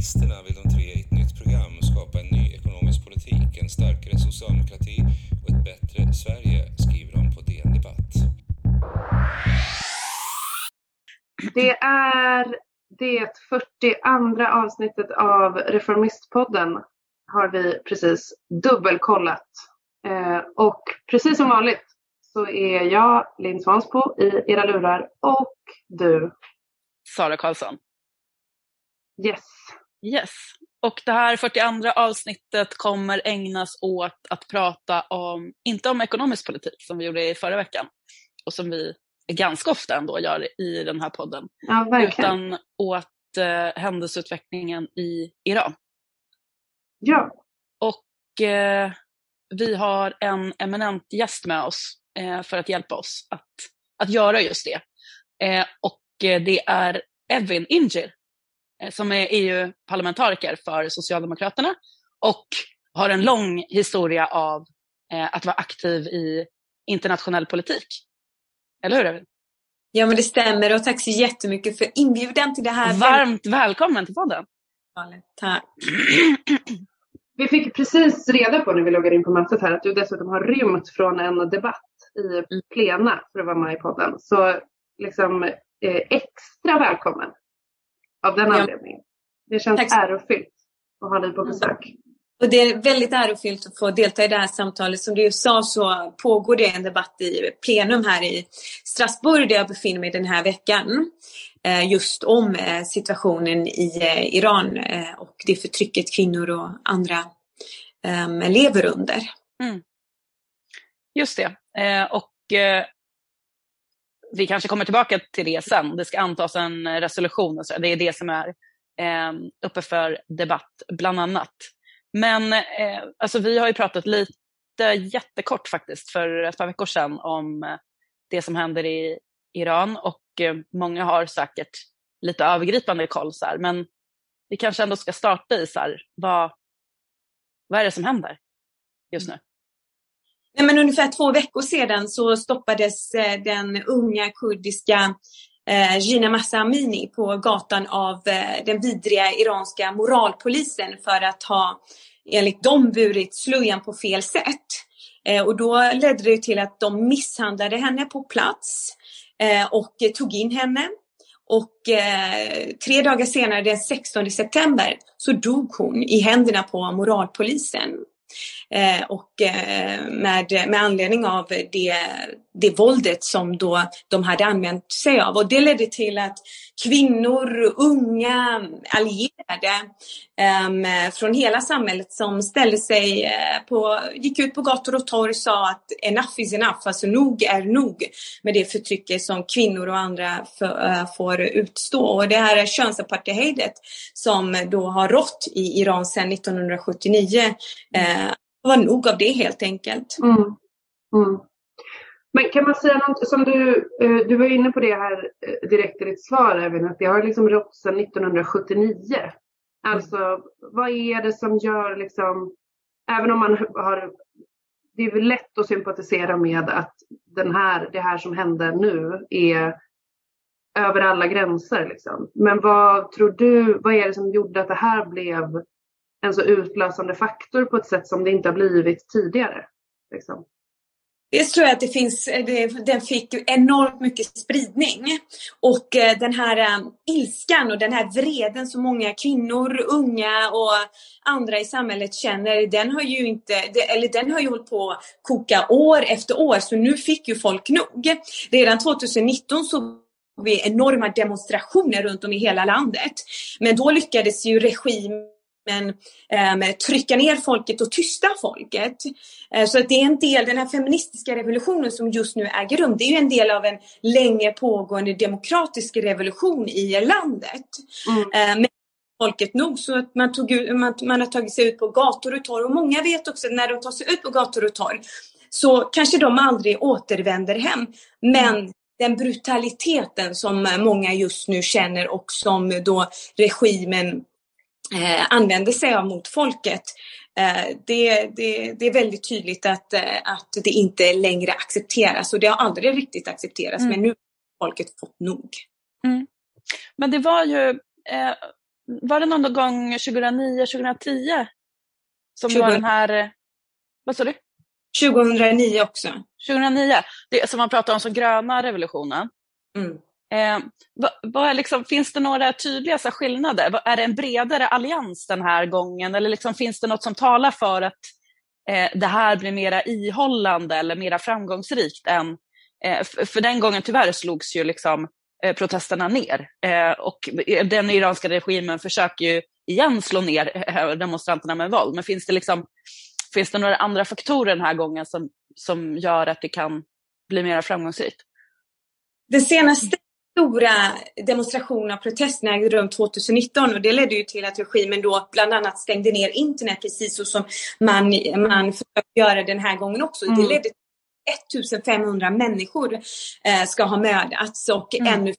Reformisterna vill de tre i ett nytt program skapa en ny ekonomisk politik, en starkare socialdemokrati och ett bättre Sverige, skriver de på DN Debatt. Det är det 42 avsnittet av Reformistpodden har vi precis dubbelkollat. Eh, och precis som vanligt så är jag Linn Svansbo i era lurar och du Sara Karlsson. Yes. Yes. Och det här 42 avsnittet kommer ägnas åt att prata om, inte om ekonomisk politik som vi gjorde i förra veckan och som vi ganska ofta ändå gör i den här podden. Ja. Utan åt eh, händelseutvecklingen i Iran. Ja. Och eh, vi har en eminent gäst med oss eh, för att hjälpa oss att, att göra just det. Eh, och eh, det är Evin Ingir eh, som är EU-parlamentariker för Socialdemokraterna och har en lång historia av eh, att vara aktiv i internationell politik. Eller hur Evin? Ja men det stämmer och tack så jättemycket för inbjudan till det här. Varmt välkommen till podden. Tack. Vi fick precis reda på när vi loggade in på mötet här att du dessutom har rymt från en debatt i plena för att vara med i podden. Så liksom eh, extra välkommen av den Ja. anledningen. Det känns Tack ärofyllt att ha dig på besök. Och det är väldigt ärofyllt att få delta i det här samtalet. Som du sa så pågår det en debatt i plenum här i Strasbourg där jag befinner mig den här veckan. eh, Just om eh, situationen i eh, Iran och det förtrycket kvinnor och andra eh, lever under. Just det. Och vi kanske kommer tillbaka till det sen. Det ska antas en resolution och så. Det är det som är eh, uppe för debatt, bland annat. Men eh, alltså, vi har ju pratat lite jättekort faktiskt för ett par veckor sedan om det som händer i Iran och eh, många har säkert lite övergripande koll så här, men vi kanske ändå ska starta i så här, vad, vad är det som händer just nu? Nej, men ungefär två veckor sedan så stoppades eh, den unga kurdiska eh, Gina Mahsa Amini på gatan av eh, den vidriga iranska moralpolisen för att ha enligt dem burit slöjan på fel sätt. Och då ledde det till att de misshandlade henne på plats och tog in henne. Och tre dagar senare, den 16 september, så dog hon i händerna på moralpolisen. Eh, och eh, med, med anledning av det, det våldet som då de hade använt sig av. Och det ledde till att kvinnor, unga, allierade eh, från hela samhället som ställde sig eh, på, gick ut på gator och torg och sa att enough is enough, alltså nog är nog med det förtrycket som kvinnor och andra för, eh, får utstå. Och det här könsapartheidet som då har rått i Iran sedan 1979 det var nog av det helt enkelt. Mm. Mm. Men kan man säga något, som du, eh, du var inne på det här eh, direkt i ditt svar Evin, att det har liksom rått sedan 1979. Alltså vad är det som gör liksom, även om man har, det är väl lätt att sympatisera med att den här, det här som hände nu är över alla gränser liksom. Men vad tror du, vad är det som gjorde att det här blev en så utlösande faktor på ett sätt som det inte har blivit tidigare? Liksom? Dels tror jag att det finns, det, den fick enormt mycket spridning. Och eh, den här eh, ilskan och den här vreden som många kvinnor, unga och andra i samhället känner, den har ju inte, eller den har ju hållit på att koka år efter år. Så nu fick ju folk nog. Redan 2019 så vi enorma demonstrationer runt om i hela landet. Men då lyckades ju regimen eh, trycka ner folket och tysta folket. Eh, så att det är en del, den här feministiska revolutionen som just nu äger rum, det är ju en del av en länge pågående demokratisk revolution i landet. Mm. Eh, folket nog så att man, tog, man, man har tagit sig ut på gator och torg och många vet också att när de tar sig ut på gator och torg så kanske de aldrig återvänder hem. Men den brutaliteten som många just nu känner och som då regimen eh, använder sig av mot folket. Eh, det, det, det är väldigt tydligt att, eh, att det inte längre accepteras och det har aldrig riktigt accepterats Mm. men nu har folket fått nog. Men det var ju, eh, var det någon gång 2009, 2010? Som 20. var den här, vad sa du? 2009 också. 2009, det som man pratar om som gröna revolutionen. Mm. Eh, vad, vad liksom, finns det några tydliga så här, skillnader? Är det en bredare allians den här gången eller liksom, finns det något som talar för att eh, det här blir mera ihållande eller mera framgångsrikt än... Eh, för, för den gången tyvärr slogs ju liksom, eh, protesterna ner eh, och den iranska regimen försöker ju igen slå ner eh, demonstranterna med våld. Men finns det, liksom, finns det några andra faktorer den här gången som, som gör att det kan bli mera framgångsrikt? Det senaste stora demonstrationen och protesterna ägde rum 2019 och det ledde ju till att regimen då bland annat stängde ner internet precis så som man, man försökte göra den här gången också. Mm. Det ledde till 1500 människor eh, ska ha mördats och Mm. ännu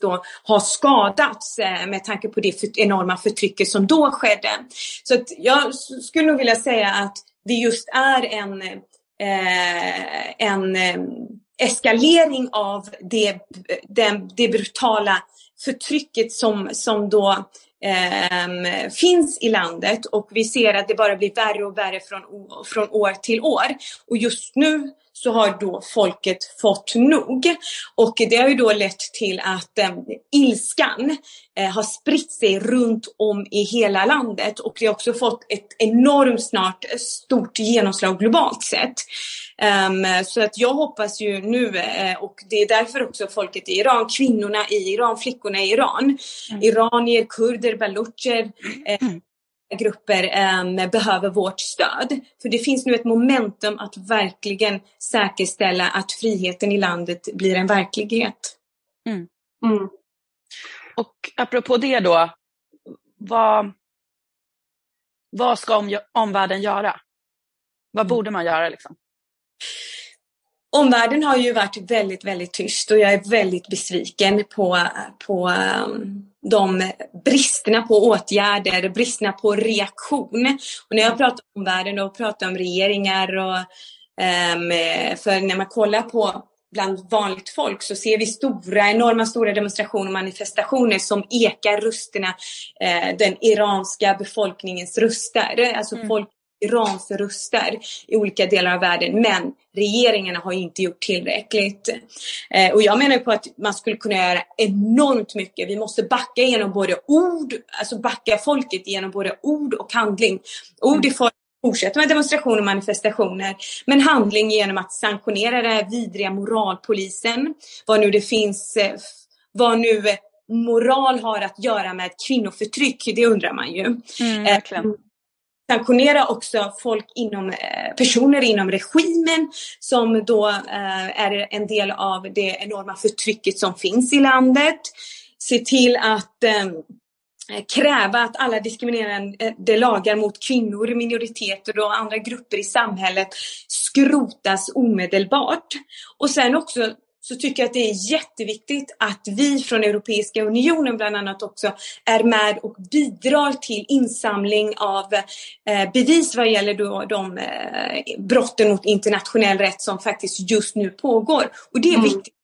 då har skadats eh, med tanke på det för, enorma förtrycket som då skedde. Så att jag skulle nog vilja säga att det just är en, eh, en eh, eskalering av det, den, det brutala förtrycket som, som då ehm, finns i landet och vi ser att det bara blir värre och värre från, från år till år. Och just nu så har då folket fått nog. Och det har ju då lett till att eh, ilskan eh, har spritt sig runt om i hela landet och det har också fått ett enormt snart eh, stort genomslag globalt sett. Ehm, så att jag hoppas ju nu, eh, och det är därför också folket i Iran, kvinnorna i Iran, flickorna i Iran, Mm. iranier, kurder, balucher, eh, grupper eh, behöver vårt stöd. För det finns nu ett momentum att verkligen säkerställa att friheten i landet blir en verklighet. Mm. Och apropå det då, vad, vad ska om, omvärlden göra? Vad Mm. borde man göra liksom? Omvärlden har ju varit väldigt, väldigt tyst och jag är väldigt besviken på, på um, de bristerna på åtgärder, bristerna på reaktion. Och när jag pratar om omvärlden då pratar jag om regeringar och um, för när man kollar på bland vanligt folk så ser vi stora, enorma stora demonstrationer och manifestationer som ekar rösterna, eh, den iranska befolkningens röster. Alltså Mm. folk Irans röster i olika delar av världen. Men regeringarna har inte gjort tillräckligt. Eh, och jag menar på att man skulle kunna göra enormt mycket. Vi måste backa genom både ord, alltså backa folket genom både ord och handling. Ord i form fortsätta med demonstrationer och manifestationer. Men handling genom att sanktionera den här vidriga moralpolisen. Vad nu det finns, eh, vad nu eh, moral har att göra med kvinnoförtryck, det undrar man ju. Mm. Sanktionera också folk inom, eh, personer inom regimen som då eh, är en del av det enorma förtrycket som finns i landet. Se till att eh, kräva att alla diskriminerande lagar mot kvinnor, minoriteter och andra grupper i samhället skrotas omedelbart. Och sen också så tycker jag att det är jätteviktigt att vi från Europeiska unionen bland annat också är med och bidrar till insamling av eh, bevis vad gäller då de eh, brotten mot internationell rätt som faktiskt just nu pågår. Och det är Mm. viktigt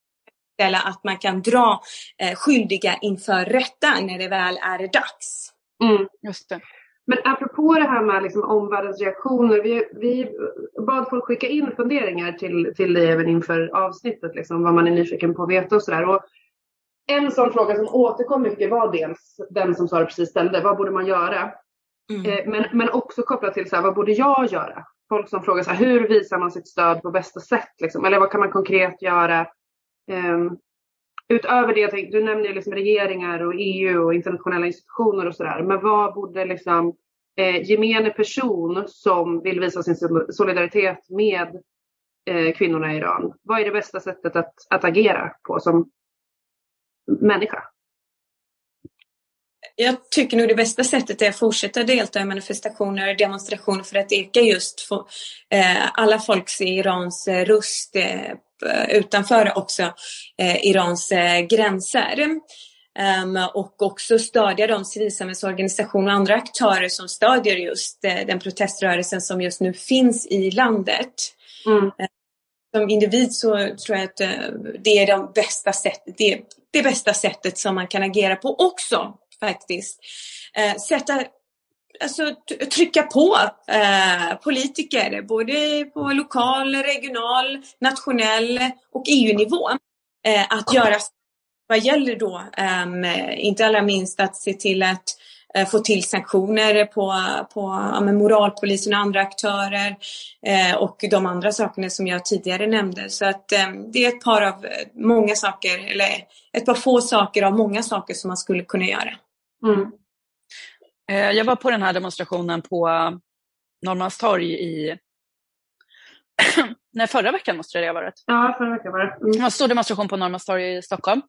att man kan dra eh, skyldiga inför rätta när det väl är dags. Mm. Just det. Men apropå det här med liksom omvärldens reaktioner. Vi, vi bad folk skicka in funderingar till, till dig även inför avsnittet. Liksom, vad man är nyfiken på att veta och sådär. Och En sån fråga som återkom mycket var dels den som Sara precis ställde. Vad borde man göra? Mm. Eh, men, men också kopplat till så här, vad borde jag göra? Folk som frågar så här, hur visar man sitt stöd på bästa sätt? Liksom? Eller vad kan man konkret göra? Ehm, utöver det, jag tänkte, du nämner ju liksom regeringar och EU och internationella institutioner och sådär. Men vad borde liksom eh, gemene person som vill visa sin solidaritet med eh, kvinnorna i Iran. Vad är det bästa sättet att, att agera på som människa? Jag tycker nog det bästa sättet är att fortsätta delta i manifestationer och demonstrationer för att eka just för, eh, alla folks i Irans eh, röst eh, utanför också eh, Irans eh, gränser. Um, och också stödja de civilsamhällsorganisationer och andra aktörer som stödjer just eh, den proteströrelsen som just nu finns i landet. Mm. Som individ så tror jag att eh, det är de bästa sätt, det, det bästa sättet som man kan agera på också faktiskt. Eh, sätta, alltså, trycka på eh, politiker, både på lokal, regional, nationell och EU-nivå. Eh, att göra vad gäller då, um, inte allra minst att se till att uh, få till sanktioner på, på ja, moralpolisen och andra aktörer uh, och de andra sakerna som jag tidigare nämnde. Så att um, det är ett par av många saker, eller ett par få saker av många saker som man skulle kunna göra. Mm. Uh, jag var på den här demonstrationen på Norrmalmstorg i Nej, förra veckan måste det ha varit. Ja, förra veckan var det. Mm. Det var en stor demonstration på Norrmalmstorg i Stockholm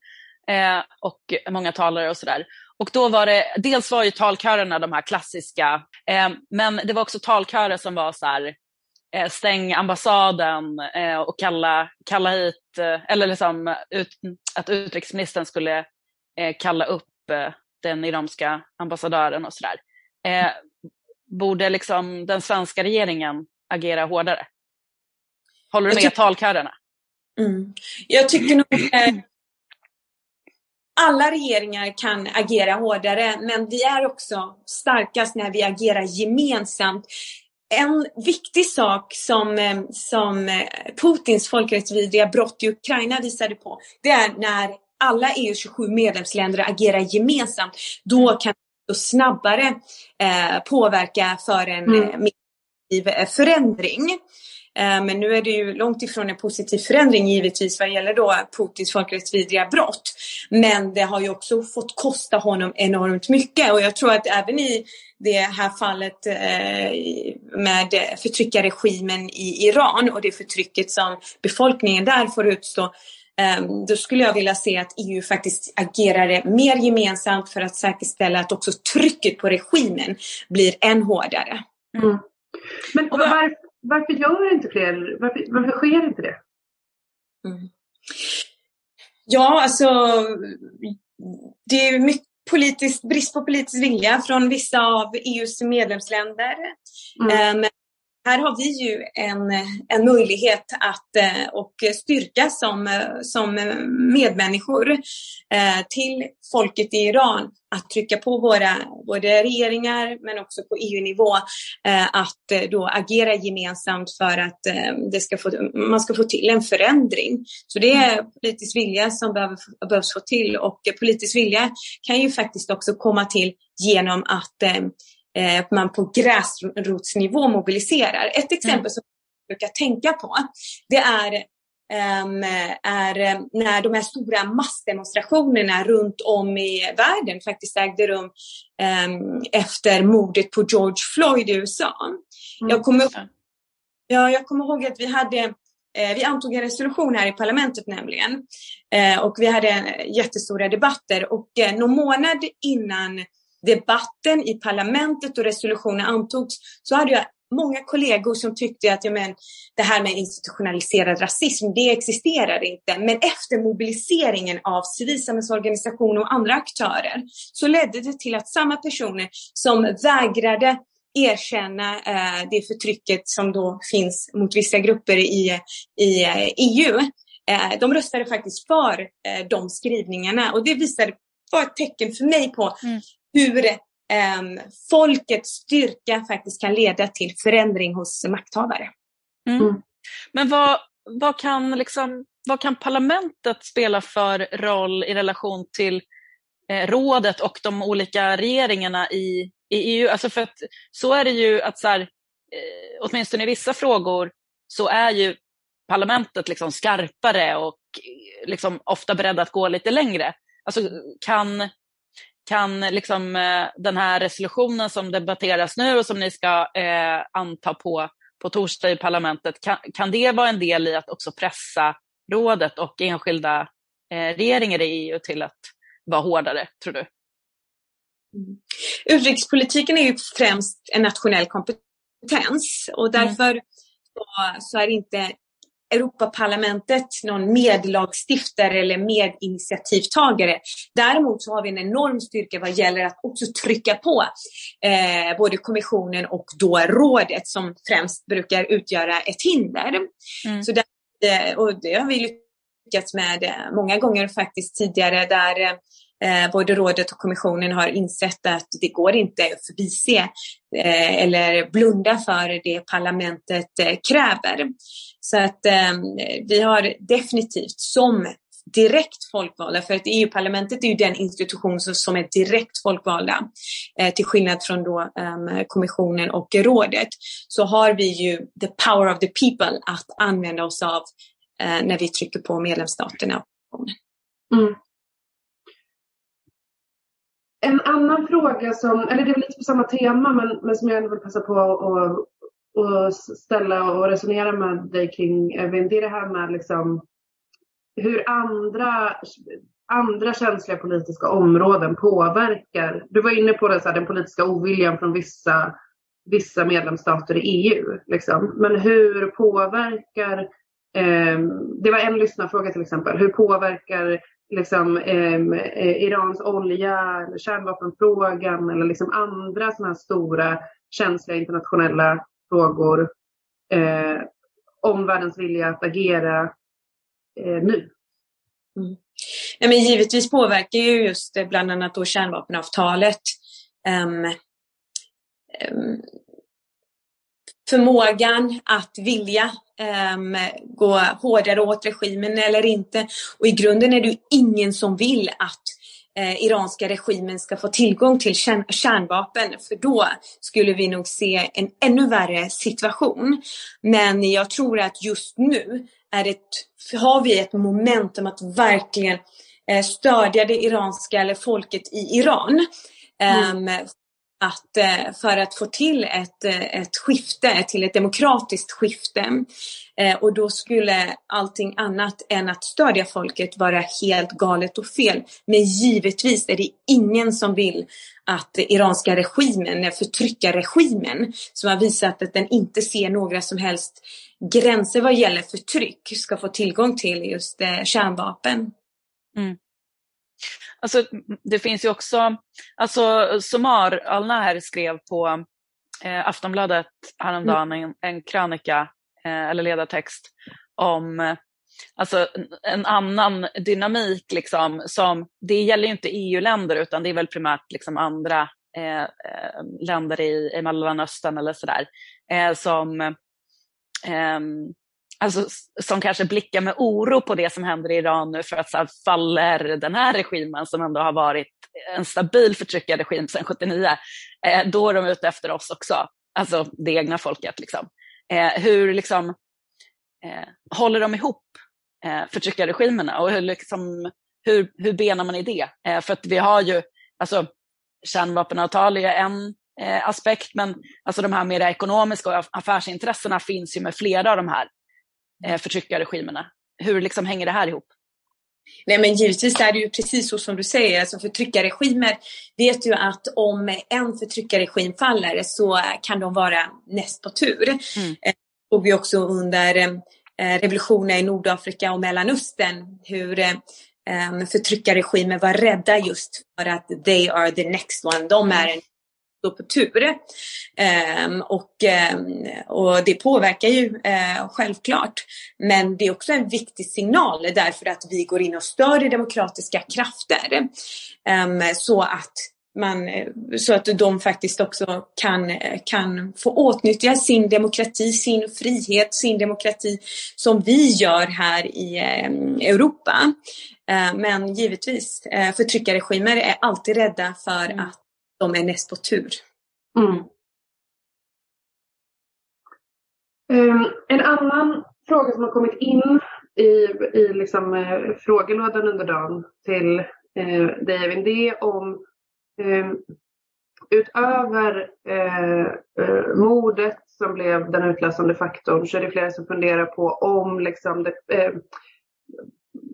eh, och många talare och sådär. Och då var det, dels var ju talkörerna de här klassiska, eh, men det var också talkörer som var så här, eh, stäng ambassaden eh, och kalla, kalla hit, eh, eller liksom ut, att utrikesministern skulle kalla upp den iranska ambassadören och sådär. borde liksom den svenska regeringen agera hårdare? Håller du med talkörerna? Mm. Jag tycker nog alla regeringar kan agera hårdare, men vi är också starkast när vi agerar gemensamt. En viktig sak som, eh, som eh, Putins folkrättsvidriga brott i Ukraina visade på, det är när alla EUs 27 medlemsländer agerar gemensamt. Då kan vi snabbare eh, påverka för en mm. eh, förändring. Eh, men nu är det ju långt ifrån en positiv förändring givetvis vad gäller då Putins folkrättsvidriga brott. Men det har ju också fått kosta honom enormt mycket och jag tror att även i det här fallet eh, med förtryckarregimen i Iran och det förtrycket som befolkningen där får utstå ehm, då skulle jag vilja se att EU faktiskt agerar mer gemensamt för att säkerställa att också trycket på regimen blir än hårdare. Mm. Men varför, varför gör inte fler, varför, varför sker inte det? Mm. Ja, alltså det är mycket politisk, brist på politisk vilja från vissa av EUs medlemsländer. Mm. Men här har vi ju en, en möjlighet att eh, och styrka som, som medmänniskor eh, till folket i Iran att trycka på våra både regeringar men också på EU-nivå eh, att då agera gemensamt för att det ska få, man ska få till en förändring. Så det är politisk vilja som behöver, behövs få till och politisk vilja kan ju faktiskt också komma till genom att eh, att man på gräsrotsnivå mobiliserar. Ett exempel mm. som jag brukar tänka på, det är Um, är um, när de här stora massdemonstrationerna runt om i världen faktiskt ägde rum um, efter mordet på George Floyd i USA. Mm. Jag, kommer, ja, jag kommer ihåg att vi hade eh, vi antog en resolution här i parlamentet nämligen. Eh, och vi hade jättestora debatter och eh, någon månad innan debatten i parlamentet och resolutionen antogs så hade jag många kollegor som tyckte att ja, men, det här med institutionaliserad rasism, det existerar inte. Men efter mobiliseringen av civilsamhällsorganisationer och andra aktörer så ledde det till att samma personer som vägrade erkänna eh, det förtrycket som då finns mot vissa grupper i, i eh, EU, eh, de röstade faktiskt för eh, de skrivningarna och det visade var ett tecken för mig på mm hur eh, folkets styrka faktiskt kan leda till förändring hos makthavare. Mm. Mm. Men vad, vad, kan liksom, vad kan parlamentet spela för roll i relation till eh, rådet och de olika regeringarna i, i EU? Alltså för att, så är det ju att så här, eh, åtminstone i vissa frågor så är ju parlamentet liksom skarpare och liksom ofta beredda att gå lite längre. Alltså kan, kan liksom, eh, den här resolutionen som debatteras nu och som ni ska eh, anta på, på torsdag i parlamentet, kan, kan det vara en del i att också pressa rådet och enskilda eh, regeringar i EU till att vara hårdare, tror du? Mm. Utrikespolitiken är ju främst en nationell kompetens och mm. därför mm. så, så är inte Europaparlamentet någon medlagstiftare eller medinitiativtagare. Däremot så har vi en enorm styrka vad gäller att också trycka på eh, både kommissionen och då rådet som främst brukar utgöra ett hinder. Mm. Så där, och det har vi lyckats med många gånger faktiskt tidigare där eh, Eh, både rådet och kommissionen har insett att det går inte att förbise eh, eller blunda för det parlamentet eh, kräver. Så att eh, vi har definitivt som direkt folkvalda, för att EU-parlamentet är ju den institution som är direkt folkvalda, eh, till skillnad från då, ehm, kommissionen och rådet, så har vi ju the power of the people att använda oss av eh, när vi trycker på medlemsstaterna. Mm. En annan fråga som, eller det är lite på samma tema, men, men som jag ändå vill passa på att, ställa och resonera med dig kring, Evin, det är det här med liksom hur andra, andra känsliga politiska områden påverkar. Du var inne på det, så här, den politiska oviljan från vissa, vissa medlemsstater i EU. Liksom. Men hur påverkar, eh, det var en lyssnarfråga till exempel, hur påverkar liksom, eh, Irans olja eller kärnvapenfrågan eller liksom andra sådana här stora känsliga internationella frågor eh, omvärldens vilja att agera eh, nu. Mm. Ja, men givetvis påverkar ju just eh, bland annat då kärnvapenavtalet um, um, förmågan att vilja um, gå hårdare åt regimen eller inte. Och i grunden är det ju ingen som vill att eh, iranska regimen ska få tillgång till kärn kärnvapen, för då skulle vi nog se en ännu värre situation. Men jag tror att just nu är ett, har vi ett momentum att verkligen eh, stödja det iranska eller folket i Iran. Mm. Um, att, eh, för att få till ett, eh, ett skifte, till ett demokratiskt skifte. Eh, och då skulle allting annat än att stödja folket vara helt galet och fel. Men givetvis är det ingen som vill att iranska regimen, förtryckarregimen, som har visat att den inte ser några som helst gränser vad gäller förtryck, ska få tillgång till just kärnvapen. Mm. Alltså, det finns ju också, alltså Somar Alnaher skrev på eh, Aftonbladet häromdagen mm. en, en krönika, eh, eller ledartext, om eh, alltså, en annan dynamik. Liksom, som, det gäller ju inte EU-länder utan det är väl primärt liksom, andra eh, eh länder i, i Mellanöstern eller sådär, eh, som ehm, alltså, som kanske blickar med oro på det som händer i Iran nu för att så här, faller den här regimen som ändå har varit en stabil förtryckarregim sedan 79, eh, då är de ute efter oss också, alltså det egna folket. Liksom. Eh, hur liksom, eh, håller de ihop eh, förtryckarregimerna och hur, liksom, hur, hur benar man i det? Eh, för att vi har ju, alltså kärnvapenavtal är en eh, aspekt, men alltså de här mer ekonomiska och affärsintressena finns ju med flera av de här eh, förtryckarregimerna. Hur liksom hänger det här ihop? Nej men givetvis är det ju precis så som du säger, alltså förtryckarregimer vet ju att om en förtryckarregim faller så kan de vara näst på tur. Mm. Eh, och vi också under eh, revolutionen i Nordafrika och Mellanöstern hur förtryckarregimer var rädda just för att they are the next one. De är en stå på tur. Um, och, um, och det påverkar ju uh, självklart. Men det är också en viktig signal därför att vi går in och stödjer demokratiska krafter. Um, så att man, så att de faktiskt också kan, kan få åtnyttja sin demokrati, sin frihet, sin demokrati som vi gör här i Europa. Men givetvis, förtryckarregimer är alltid rädda för mm. att de är näst på tur. Mm. Um, en annan fråga som har kommit in i, i liksom, eh, frågelådan under dagen till eh, dig Evin, det är om eh, utöver eh, eh, mordet som blev den utlösande faktorn så är det flera som funderar på om liksom, det, eh,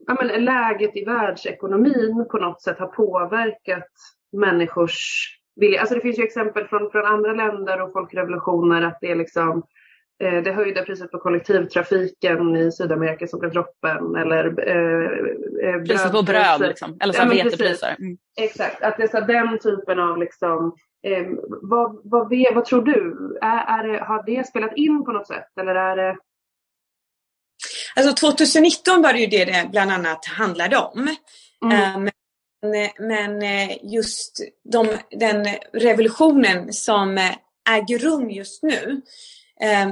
ja, men, läget i världsekonomin på något sätt har påverkat människors vilja. Alltså det finns ju exempel från, från andra länder och folkrevolutioner att det är liksom eh, det höjda priset på kollektivtrafiken i Sydamerika som blev droppen eller eh, eh Priset på bröd liksom, eller så ja, vetepriser. Mm. Exakt, att det är så den typen av liksom eh, vad, vad, vad, tror du? Är, är det, har det spelat in på något sätt eller är det Alltså 2019 var det ju det det bland annat handlade om. Mm. Um, men just de, den revolutionen som äger rum just nu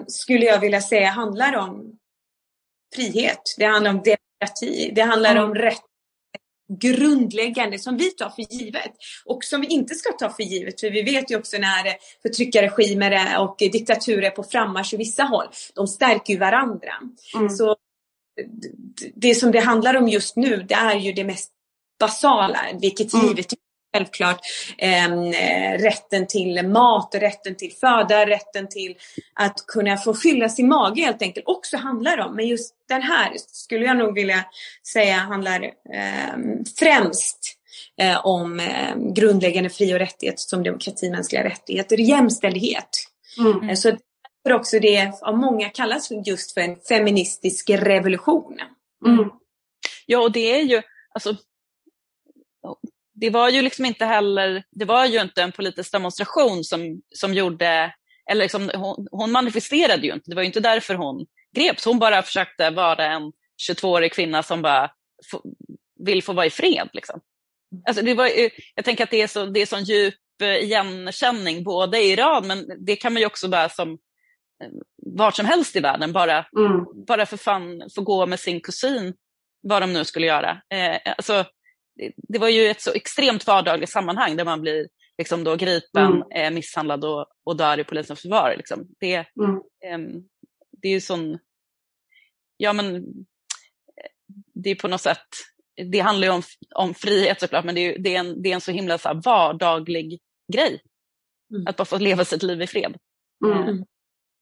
skulle jag vilja säga handlar om frihet. Det handlar om demokrati. Det handlar om rätt grundläggande som vi tar för givet och som vi inte ska ta för givet. För vi vet ju också när förtryckarregimer och diktaturer på frammarsch i vissa håll, de stärker ju varandra. Mm. Så det som det handlar om just nu, det är ju det mest basala, vilket mm. givet självklart eh, rätten till mat, rätten till föda, rätten till att kunna få fylla sin mage helt enkelt också handlar om. Men just den här skulle jag nog vilja säga handlar eh, främst eh, om eh, grundläggande fri och rättigheter som demokrati, mänskliga rättigheter, jämställdhet. Mm. Eh, så för också det av många kallas just för en feministisk revolution. Mm. Ja, och det är ju, alltså, det var ju liksom inte heller, det var ju inte en politisk demonstration som, som gjorde, eller liksom, hon, hon manifesterade ju inte, det var ju inte därför hon greps. Hon bara försökte vara en 22-årig kvinna som bara få, vill få vara i fred. Liksom. Alltså det var, jag tänker att det är, så, det är sån djup eh, igenkänning både i Iran, men det kan man ju också bara som eh, vart som helst i världen, bara, mm. bara för fan få gå med sin kusin, vad de nu skulle göra. Eh, alltså, det var ju ett så extremt vardagligt sammanhang där man blir liksom då gripen, mm. eh, misshandlad och, och dör i polisens förvar. Liksom. Det, mm. eh, det är ju sån, ja men det är på något sätt, det handlar ju om, om frihet såklart, men det är, det är, en, det är en så himla så vardaglig grej. Mm. Att bara få leva sitt liv i fred. Eh,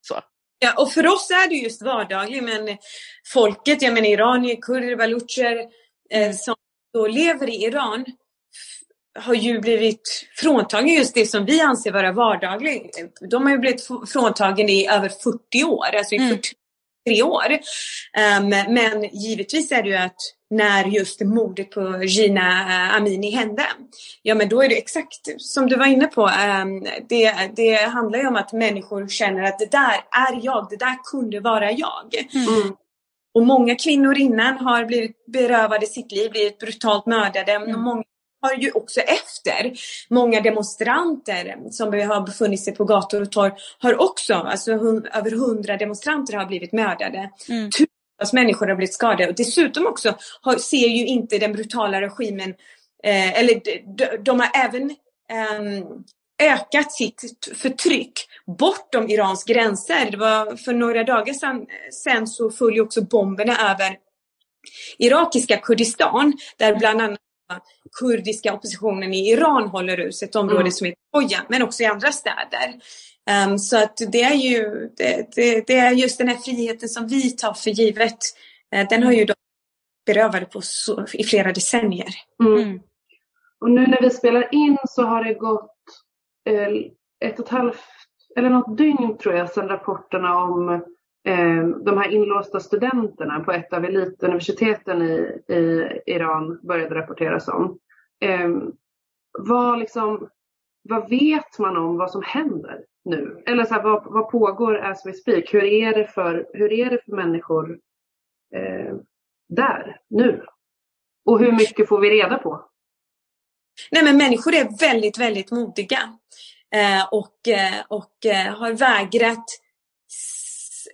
så. Ja, och för oss är det just vardagligt, men folket, jag menar iranier, kurder, balucher, eh, som då lever i Iran har ju blivit fråntagen just det som vi anser vara vardagligt. De har ju blivit fråntagen i över 40 år, alltså i mm. 43 år. Um, men givetvis är det ju att när just mordet på Gina uh, Amini hände, ja men då är det exakt som du var inne på. Um, det, det handlar ju om att människor känner att det där är jag, det där kunde vara jag. Mm. Och många kvinnor innan har blivit berövade sitt liv, blivit brutalt mördade. Mm. Och många har ju också efter, många demonstranter som har befunnit sig på gator och torg har också, alltså hund, över hundra demonstranter har blivit mördade. Mm. Tusentals människor har blivit skadade och dessutom också har, ser ju inte den brutala regimen, eh, eller de, de, har även eh, ökat sitt förtryck bortom Irans gränser. Det var för några dagar sedan, sen så föll också bomberna över irakiska Kurdistan där bland annat kurdiska oppositionen i Iran håller hus, ett område mm. som heter Hoja, men också i andra städer. Um, så att det är ju det, det, det, är just den här friheten som vi tar för givet. Uh, den har ju då berövade på så, i flera decennier. Mm. mm. Och nu när vi spelar in så har det gått Eh, ett och ett halvt eller något dygn tror jag sedan rapporterna om eh, de här inlåsta studenterna på ett av elituniversiteten i, i Iran började rapporteras om. Eh, vad, liksom, vad vet man om vad som händer nu? Eller så här, vad, vad pågår as we speak? Hur är det för, hur är det för människor eh, där nu? Och hur mycket får vi reda på? Nej men människor är väldigt, väldigt modiga. Eh, och, eh, och eh, har vägrat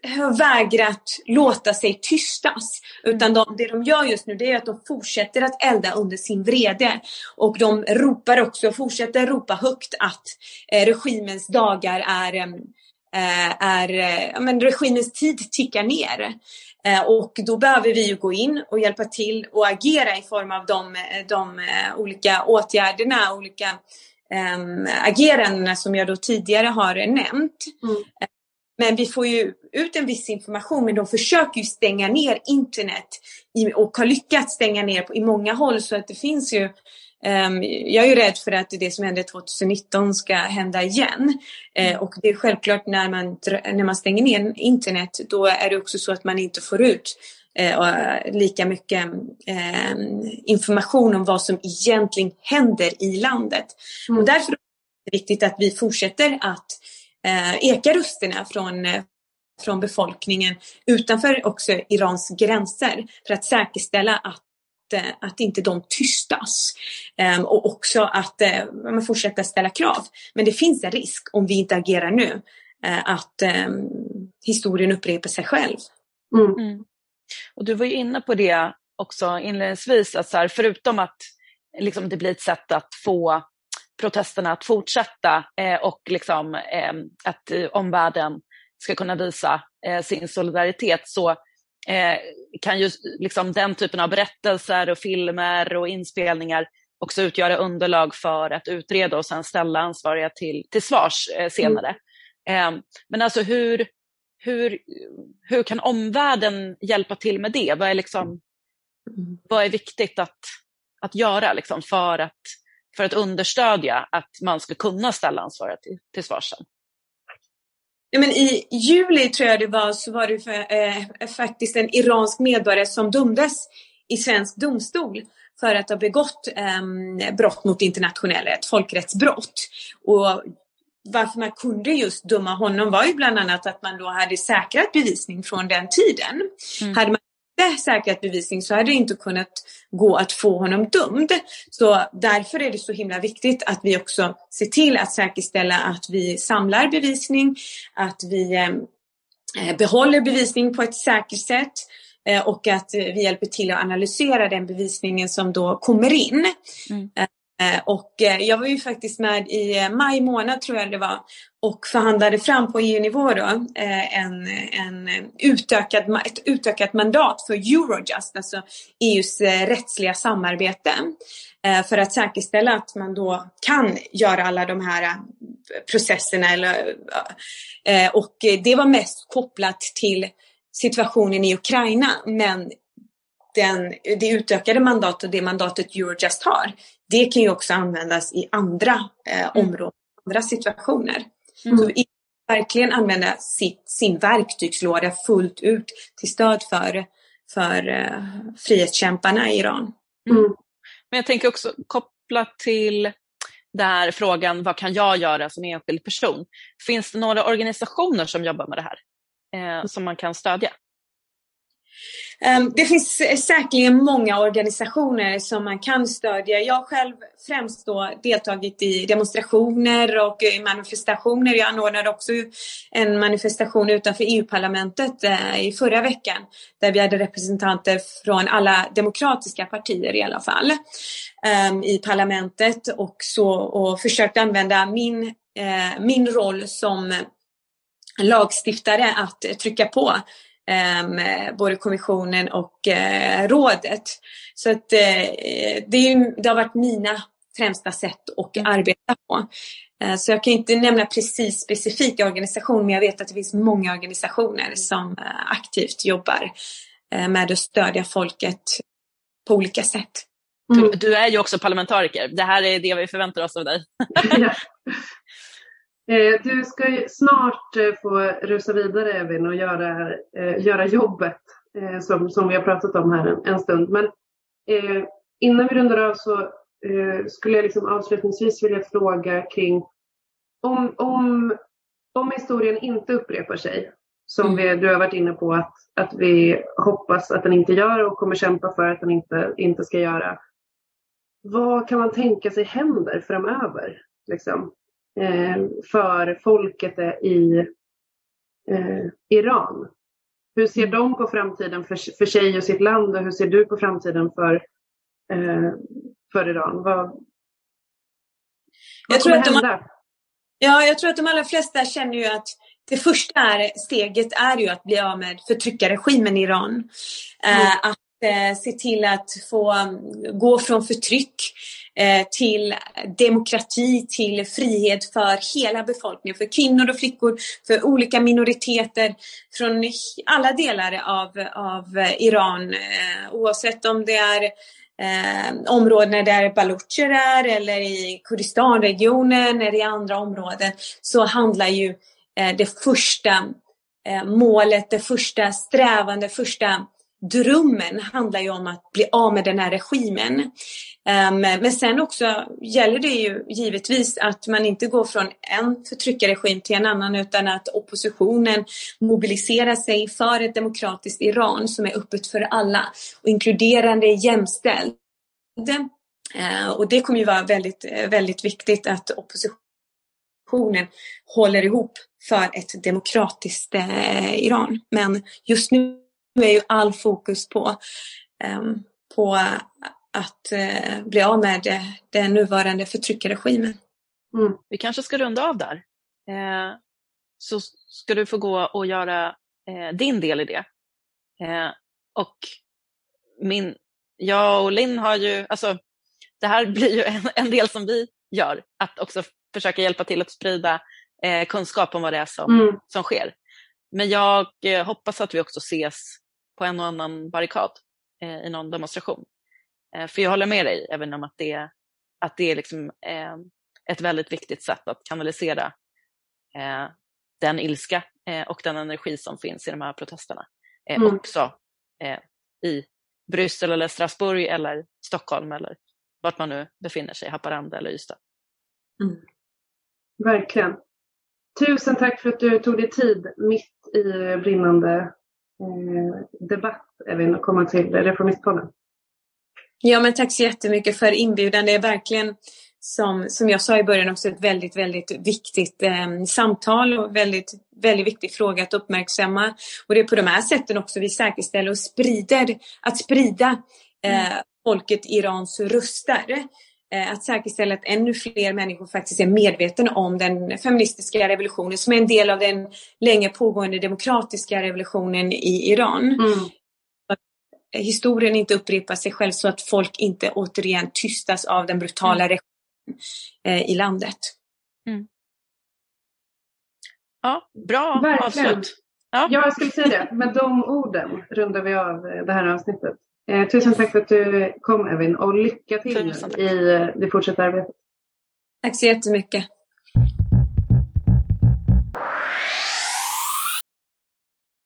har vägrat låta sig tystas. Utan de, det de gör just nu det är att de fortsätter att elda under sin vrede. Och de ropar också, fortsätter ropa högt att eh, regimens dagar är, eh, är eh, men regimens tid tickar ner. Eh, och då behöver vi ju gå in och hjälpa till och agera i form av de, de olika åtgärderna, olika um, agerandena som jag då tidigare har nämnt. Mm. Men vi får ju ut en viss information, men de försöker ju stänga ner internet och har lyckats stänga ner i många håll så att det finns ju jag är ju rädd för att det som hände 2019 ska hända igen. Uh, och det är självklart när man, när man stänger ner internet, då är det också så att man inte får ut eh, lika mycket eh, information om vad som egentligen händer i landet. Mm. Och därför är det viktigt att vi fortsätter att eh, eka rösterna från, eh, från befolkningen utanför också Irans gränser för att säkerställa att att, att inte de tystas. Um, och också att uh, man fortsätter ställa krav. Men det finns en risk om vi inte agerar nu uh, att um, historien upprepar sig själv. Mm. Mm. Och du var ju inne på det också inledningsvis, att så här, förutom att liksom, det blir ett sätt att få protesterna att fortsätta eh, och liksom, eh, att eh, omvärlden ska kunna visa eh, sin solidaritet så eh, kan ju liksom, den typen av berättelser och filmer och inspelningar också utgöra underlag för att utreda och sen ställa ansvariga till, till svars eh, senare. Mm. men alltså hur, hur, hur kan omvärlden hjälpa till med det? Vad är, liksom, mm. vad är viktigt att, att göra liksom, för, att, för att understödja att man ska kunna ställa ansvariga till, till svars sen? Ja, men I juli tror jag det var så var det för, eh, faktiskt en iransk medborgare som dömdes i svensk domstol för att ha begått eh, brott mot internationella, ett folkrättsbrott. Och varför man kunde just döma honom var ju bland annat att man då hade säkrat bevisning från den tiden. Mm. Hade man säkrat bevisning så hade det inte kunnat gå att få honom dömd. Så därför är det så himla viktigt att vi också ser till att säkerställa att vi samlar bevisning, att vi eh, behåller bevisning på ett säkert sätt eh, och att vi hjälper till att analysera den bevisningen som då kommer in. Mm. Eh, och eh, jag var ju faktiskt med i eh, maj månad tror jag det var och förhandlade fram på EU-nivå då en, en utökad, ett utökat mandat för Eurojust, alltså EUs rättsliga samarbete. För att säkerställa att man då kan göra alla de här processerna. Eller, och det var mest kopplat till situationen i Ukraina men den, det utökade mandatet, det mandatet Eurojust har, det kan ju också användas i andra eh, mm. områden, andra situationer. Mm. Så vi verkligen använda sitt, sin verktygslåda fullt ut till stöd för, för eh, frihetskämparna i Iran. Mm. Men jag tänker också kopplat till den här frågan, vad kan jag göra som enskild person? Finns det några organisationer som jobbar med det här eh, som man kan stödja? Ehm, det finns eh, säkerligen många organisationer som man kan stödja. Jag själv främst då deltagit i demonstrationer och manifestationer. Jag anordnade också en manifestation utanför EU-parlamentet eh, i förra veckan där vi hade representanter från alla demokratiska partier i alla fall ehm, i parlamentet och, så, och försökte använda min, eh, min roll som lagstiftare att trycka på eh, både kommissionen och eh, rådet. Så att, eh, det, är, det har varit mina främsta sätt att mm. arbeta på. Eh, så jag kan inte nämna precis specifika organisationer men jag vet att det finns många organisationer som eh, aktivt jobbar eh, med att stödja folket på olika sätt. Mm. Du är ju också parlamentariker. Det här är det vi förväntar oss av dig. Eh, du ska snart eh, få rusa vidare Evin och göra, eh, göra jobbet som, som vi har pratat om här en, en stund. Men innan vi rundar av så skulle jag liksom avslutningsvis vilja fråga kring om, om, om historien inte upprepar sig, som mm. vi, du har varit inne på att, att vi hoppas att den inte gör och kommer kämpa för att den inte, inte ska göra. Vad kan man tänka sig händer framöver? Liksom? Eh, för folket i eh, Iran. Hur ser mm. de på framtiden för, för sig och sitt land och hur ser du på framtiden för, eh, för Iran? Vad, vad jag tror att de, Ja, jag tror att de allra flesta känner ju att det första steget är ju att bli av med förtryckarregimen i Iran. Mm. att se till att få gå från förtryck Eh, till demokrati, till frihet för hela befolkningen, för kvinnor och flickor, för olika minoriteter från alla delar av, av Iran, eh, oavsett om det är eh, områden där balucher är eller i Kurdistanregionen eller i andra områden så handlar ju eh, det första eh, målet, det första strävan, det första drömmen handlar ju om att bli av med den här regimen. Ehm, men sen också gäller det ju givetvis att man inte går från en förtryckarregim till en annan utan att oppositionen mobiliserar sig för ett demokratiskt Iran som är öppet för alla och inkluderande, jämställd. Ehm, och det kommer ju vara väldigt, väldigt viktigt att oppositionen håller ihop för ett demokratiskt eh, Iran. Men just nu nu är ju all fokus på, um, på att uh, bli av med den nuvarande förtryckarregimen. Mm. Vi kanske ska runda av där. Eh, så ska du få gå och göra eh, din del i det. Eh, och min, jag och Linn har ju, alltså det här blir ju en, en del som vi gör, att också försöka hjälpa till att sprida eh, kunskap om vad det är som, mm. som sker. Men jag eh, hoppas att vi också ses på en och annan barrikad eh, i någon demonstration. Eh, för jag håller med dig även om att det, att det är liksom, eh, ett väldigt viktigt sätt att kanalisera eh, den ilska eh, och den energi som finns i de här protesterna. Eh, mm. Också i Bryssel eller Strasbourg eller Stockholm eller vart man nu befinner sig, Haparanda eller Ystad. Mm. Verkligen. Tusen tack för att du tog dig tid mitt i brinnande debatt, Evin, att komma till Reformistpodden. Ja, men tack så jättemycket för inbjudan. Det är verkligen som, som jag sa i början också ett väldigt, väldigt viktigt eh, samtal och väldigt, väldigt viktig fråga att uppmärksamma. Och det är på de här sätten också vi säkerställer och sprider, att sprida eh, mm. folket Irans röster. Eh, att säkerställa att ännu fler människor faktiskt är medvetna om den feministiska revolutionen som är en del av den länge pågående demokratiska revolutionen i Iran. Mm. historien inte upprepar sig själv så att folk inte återigen tystas av den brutala mm. regimen eh, i landet. Mm. Ja, bra Verkligen. avslut. Ja. ja, jag skulle säga det. Med de orden rundar vi av det här avsnittet. Eh, tusen tack för att du kom Evin och lycka till i det fortsatta arbetet. Tack så jättemycket.